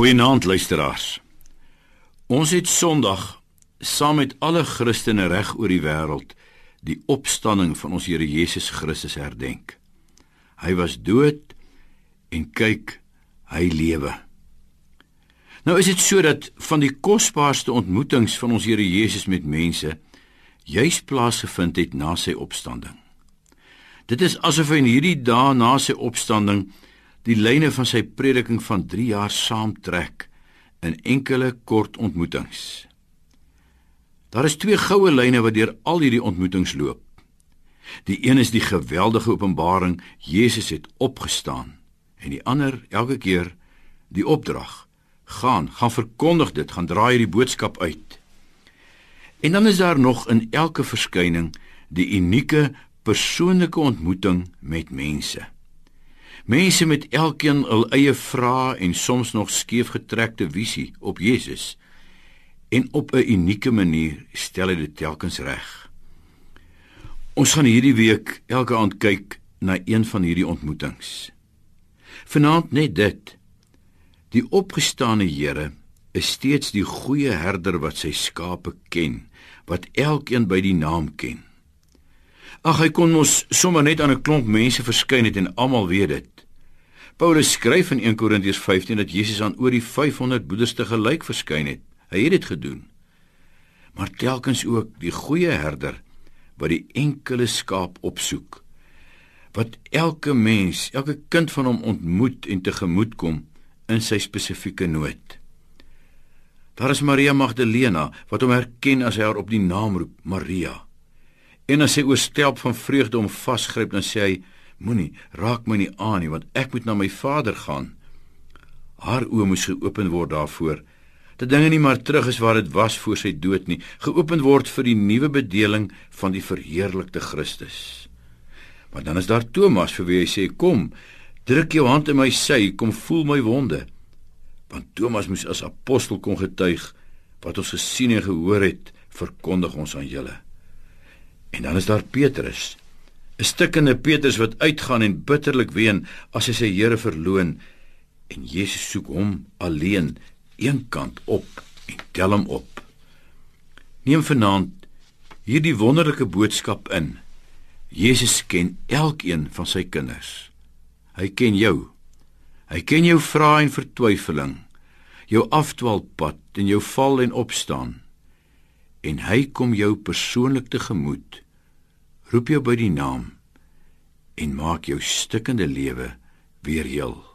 Goeienaand luisteraars. Ons het Sondag saam met alle Christene reg oor die wêreld die opstanding van ons Here Jesus Christus herdenk. Hy was dood en kyk, hy lewe. Nou is dit so dat van die kosbaarste ontmoetings van ons Here Jesus met mense juis plaasgevind het na sy opstanding. Dit is asof hy in hierdie dae na sy opstanding die lyne van sy prediking van 3 jaar saamtrek in enkele kort ontmoetings. Daar is twee goue lyne wat deur al hierdie ontmoetings loop. Die een is die geweldige openbaring Jesus het opgestaan en die ander elke keer die opdrag gaan gaan verkondig dit gaan draai hierdie boodskap uit. En dan is daar nog in elke verskyning die unieke persoonlike ontmoeting met mense. Mense met elkeen hul eie vrae en soms nog skeefgetrekte visie op Jesus. En op 'n unieke manier stel hy dit telkens reg. Ons gaan hierdie week elke aand kyk na een van hierdie ontmoetings. Vanaand net dit. Die opgestane Here is steeds die goeie herder wat sy skape ken, wat elkeen by die naam ken. Ag hy kon mos sommer net aan 'n klomp mense verskyn het en almal weet dit. Paulus skryf in 1 Korintiërs 15 dat Jesus aan oor die 500 broeders te gelyk verskyn het. Hy het dit gedoen. Maar telkens ook die goeie herder wat die enkele skaap opsoek. Wat elke mens, elke kind van hom ontmoet en tegemoet kom in sy spesifieke nood. Daar is Maria Magdalena wat hom herken as hy haar op die naam roep, Maria. En as sy oorstelp van vreugde hom vasgryp, dan sê hy Moenie raak my nie aan nie want ek moet na my vader gaan. Haar oë moes geopen word daarvoor. Dat dinge nie maar terug is waar dit was voor sy dood nie, geopen word vir die nuwe bedeling van die verheerlikte Christus. Maar dan is daar Thomas vir wie hy sê kom, druk jou hand in my sy, kom voel my wonde. Want Thomas moes as apostel kon getuig wat ons gesien en gehoor het, verkondig ons aan julle. En dan is daar Petrus 'n stikkende Petrus wat uitgaan en bitterlik ween as hy sy Here verloon en Jesus soek hom alleen eenkant op en tel hom op. Neem vanaand hierdie wonderlike boodskap in. Jesus ken elkeen van sy kinders. Hy ken jou. Hy ken jou vrae en vertwyfeling, jou afdwaalpad en jou val en opstaan. En hy kom jou persoonlik tegemoet roep jou by die naam en maak jou stikkende lewe weer heel.